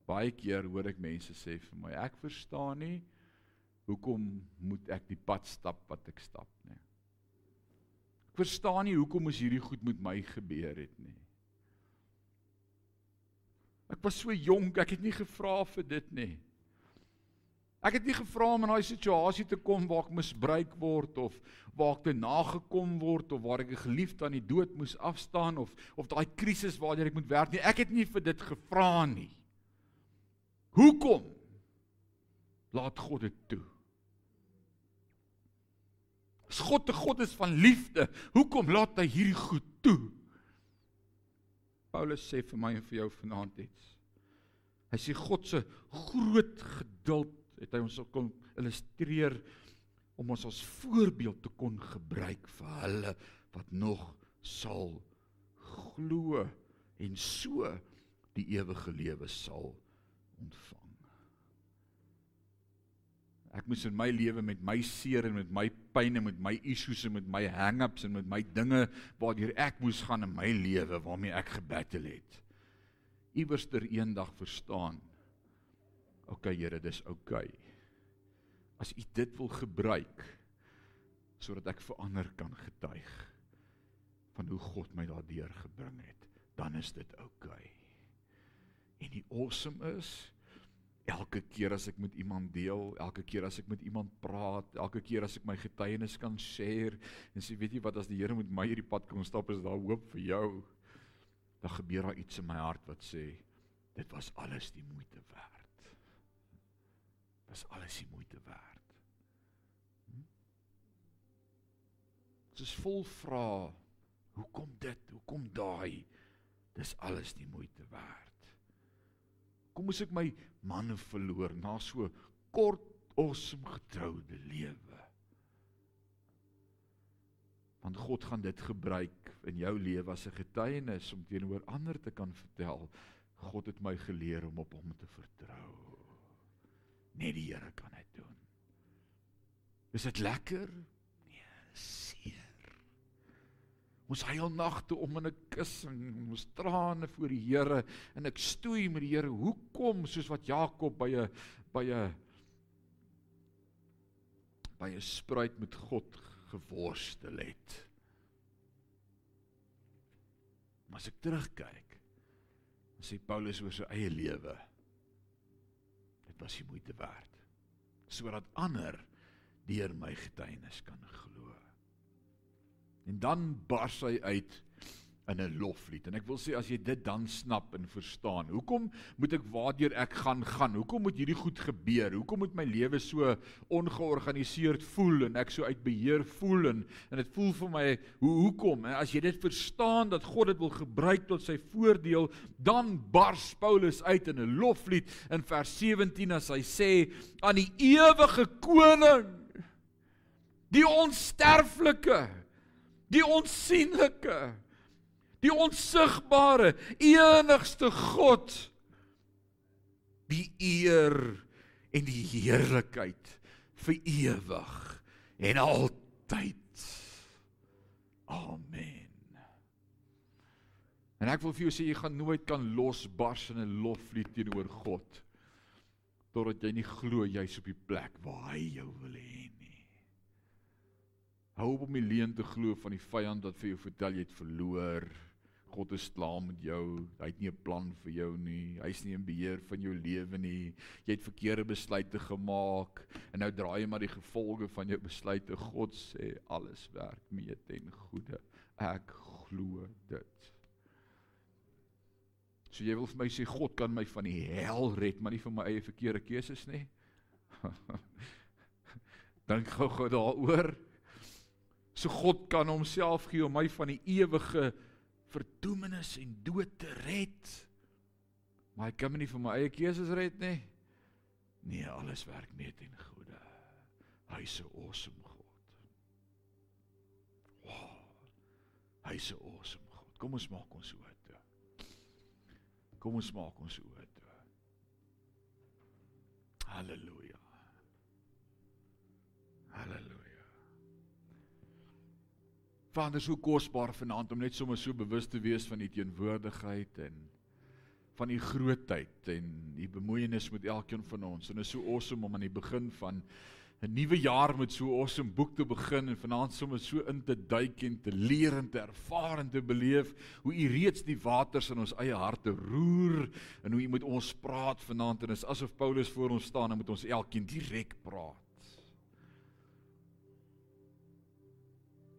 Baie keer hoor ek mense sê vir my, ek verstaan nie hoekom moet ek die pad stap wat ek stap nie. Ek verstaan nie hoekom is hierdie goed met my gebeur het nie. Ek was so jonk, ek het nie gevra vir dit nie. Ek het nie gevra om in daai situasie te kom waar ek misbruik word of waar ek te nagekom word of waar ek 'n geliefde aan die dood moes afstaan of of daai krisis waardeur ek moet werk nie. Ek het nie vir dit gevra nie. Hoekom laat God dit toe? As God 'n God is van liefde, hoekom laat hy hierdie goed toe? Paulus sê vir my en vir jou vanaand iets. Hy sê God se groot geduld het hy ons kon illustreer om ons as voorbeeld te kon gebruik vir hulle wat nog sal glo en so die ewige lewe sal ontvang. Ek moes in my lewe met my seer en met my pyn en met my issues en met my hang-ups en met my dinge waardeur ek moes gaan in my lewe waarmee ek gebattle het. Iewers ter eendag verstaan. OK Here, dis OK. As U dit wil gebruik sodat ek vir ander kan getuig van hoe God my daardeur gebring het, dan is dit OK. En die awesome is elke keer as ek met iemand deel, elke keer as ek met iemand praat, elke keer as ek my getuienis kan share en sê weet jy wat as die Here met my hierdie pad kom stap is daar hoop vir jou. Dan gebeur daar iets in my hart wat sê dit was alles die moeite werd. Was alles die moeite werd. Hm? Dit is vol vrae. Hoekom dit? Hoekom daai? Dis alles die moeite werd. Kom moes ek my man verloor na so kort awesome getroude lewe. Want God gaan dit gebruik in jou lewe as 'n getuienis om teenoor ander te kan vertel. God het my geleer om op hom te vertrou. Net die Here kan dit doen. Is dit lekker? Nee, seer. Ons huil nagte om in 'n kussing, ons trane voor die Here en ek stoei met die Here. Hoekom soos wat Jakob by 'n by 'n by 'n spruit met God geworstel het. Maar as ek terugkyk, sê Paulus oor sy eie lewe, dit was die moeite werd sodat ander deur my getuienis kan glo. En dan bars hy uit in 'n loflied. En ek wil sê as jy dit dan snap en verstaan, hoekom moet ek waardeur ek gaan gaan? Hoekom moet hierdie goed gebeur? Hoekom moet my lewe so ongeorganiseerd voel en ek so uit beheer voel en en dit voel vir my hoe hoekom? En as jy dit verstaan dat God dit wil gebruik tot sy voordeel, dan bars Paulus uit in 'n loflied in vers 17 as hy sê aan die ewige koning die onsterflike die onsigbare die onsigbare enigste God die eer en die heerlikheid vir ewig en altyd. Amen. En ek wil vir jou sê jy gaan nooit kan losbars in 'n loflied teenoor God totdat jy nie glo jy's op die plek waar hy jou wil hê hou op om die leuen te glo van die vyand wat vir jou vertel jy het verloor God is klaar met jou. Hy het nie 'n plan vir jou nie. Hy's nie in beheer van jou lewe nie. Jy het verkeerde besluite gemaak en nou draai jy maar die gevolge van jou besluite. God sê alles werk mee ten goeie. Ek glo dit. So jy wil vir my sê God kan my van die hel red, maar nie van my eie verkeerde keuses nie. Dink gou-gou daaroor. So God kan homself gee om my van die ewige verdoemenis en dood te red. Maar ek kan my nie vir my eie keuses red nie. Nee, alles werk mee ten goeie. Hy 'n awesome God. Wow. Hy 'n awesome God. Kom ons maak ons oë toe. Kom ons maak ons oë toe. Halleluja. Halleluja. Vader, so kosbaar vanaand om net sommer so bewus te wees van u teenwoordigheid en van u grootheid en u bemoeienis met elkeen van ons. En dit is so awesome om aan die begin van 'n nuwe jaar met so 'n awesome boek te begin en vanaand sommer so in te duik en te leer en te ervaar en te beleef hoe u reeds die waters in ons eie harte roer en hoe u met ons praat vanaand en dit is asof Paulus voor ons staan en met ons elkeen direk praat.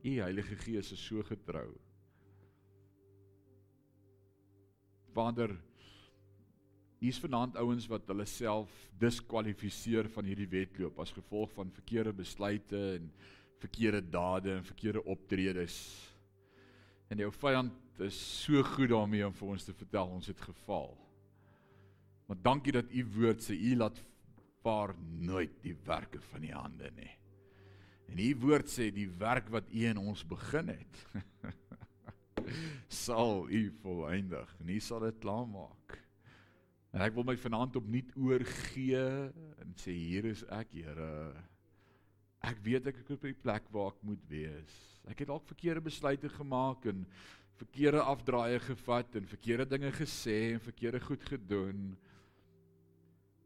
U Heilige Gees is so getrou. Vader, hier's vanaand ouens wat hulle self diskwalifiseer van hierdie wedloop as gevolg van verkeerde besluite en verkeerde dade en verkeerde optredes. En jou vyand is so goed daarmee om vir ons te vertel ons het gefaal. Maar dankie dat u woord sê u laat vaar nooit die werke van die hande nie. En hier woord sê die werk wat U in ons begin het sal U volëindig en U sal dit klaarmaak. En ek wil my vanaand opnuut oorgee en sê hier is ek, Here. Ek weet ek is op die plek waar ek moet wees. Ek het dalk verkeerde besluite gemaak en verkeerde afdraaië gevat en verkeerde dinge gesê en verkeerde goed gedoen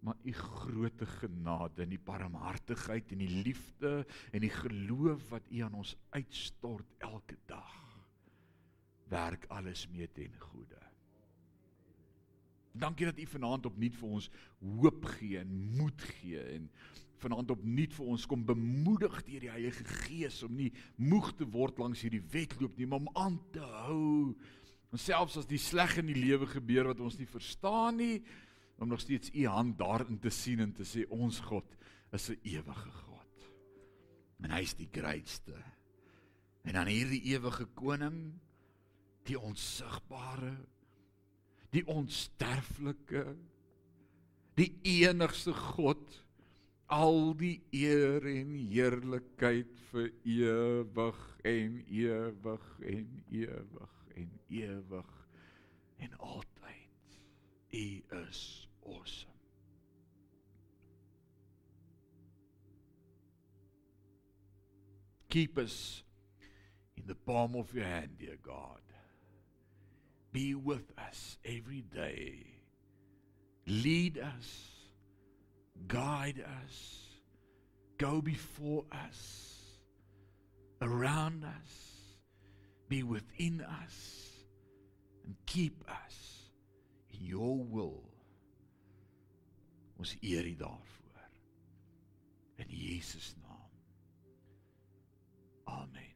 maar u groote genade en die barmhartigheid en die liefde en die geloof wat u aan ons uitstort elke dag werk alles mee ten goeie. Dankie dat u vanaand opnuut vir ons hoop gee en moed gee en vanaand opnuut vir ons kom bemoedig deur die Heilige Gees om nie moeg te word langs hierdie wedloop nie, maar om aan te hou. En selfs as die sleg in die lewe gebeur wat ons nie verstaan nie, om nog steeds u hand daarin te sien en te sê ons God is 'n ewige God. En hy's die grootste. En dan hierdie ewige koning, die onsigbare, die onsterflike, die enigste God, al die eer en heerlikheid vir ewig en ewig en ewig en ewig en altyd. U is awesome. Keep us in the palm of your hand, dear God. Be with us every day. Lead us, guide us, go before us, around us, be within us, and keep us in your will. Ons eer U daarvoor. In Jesus naam. Amen.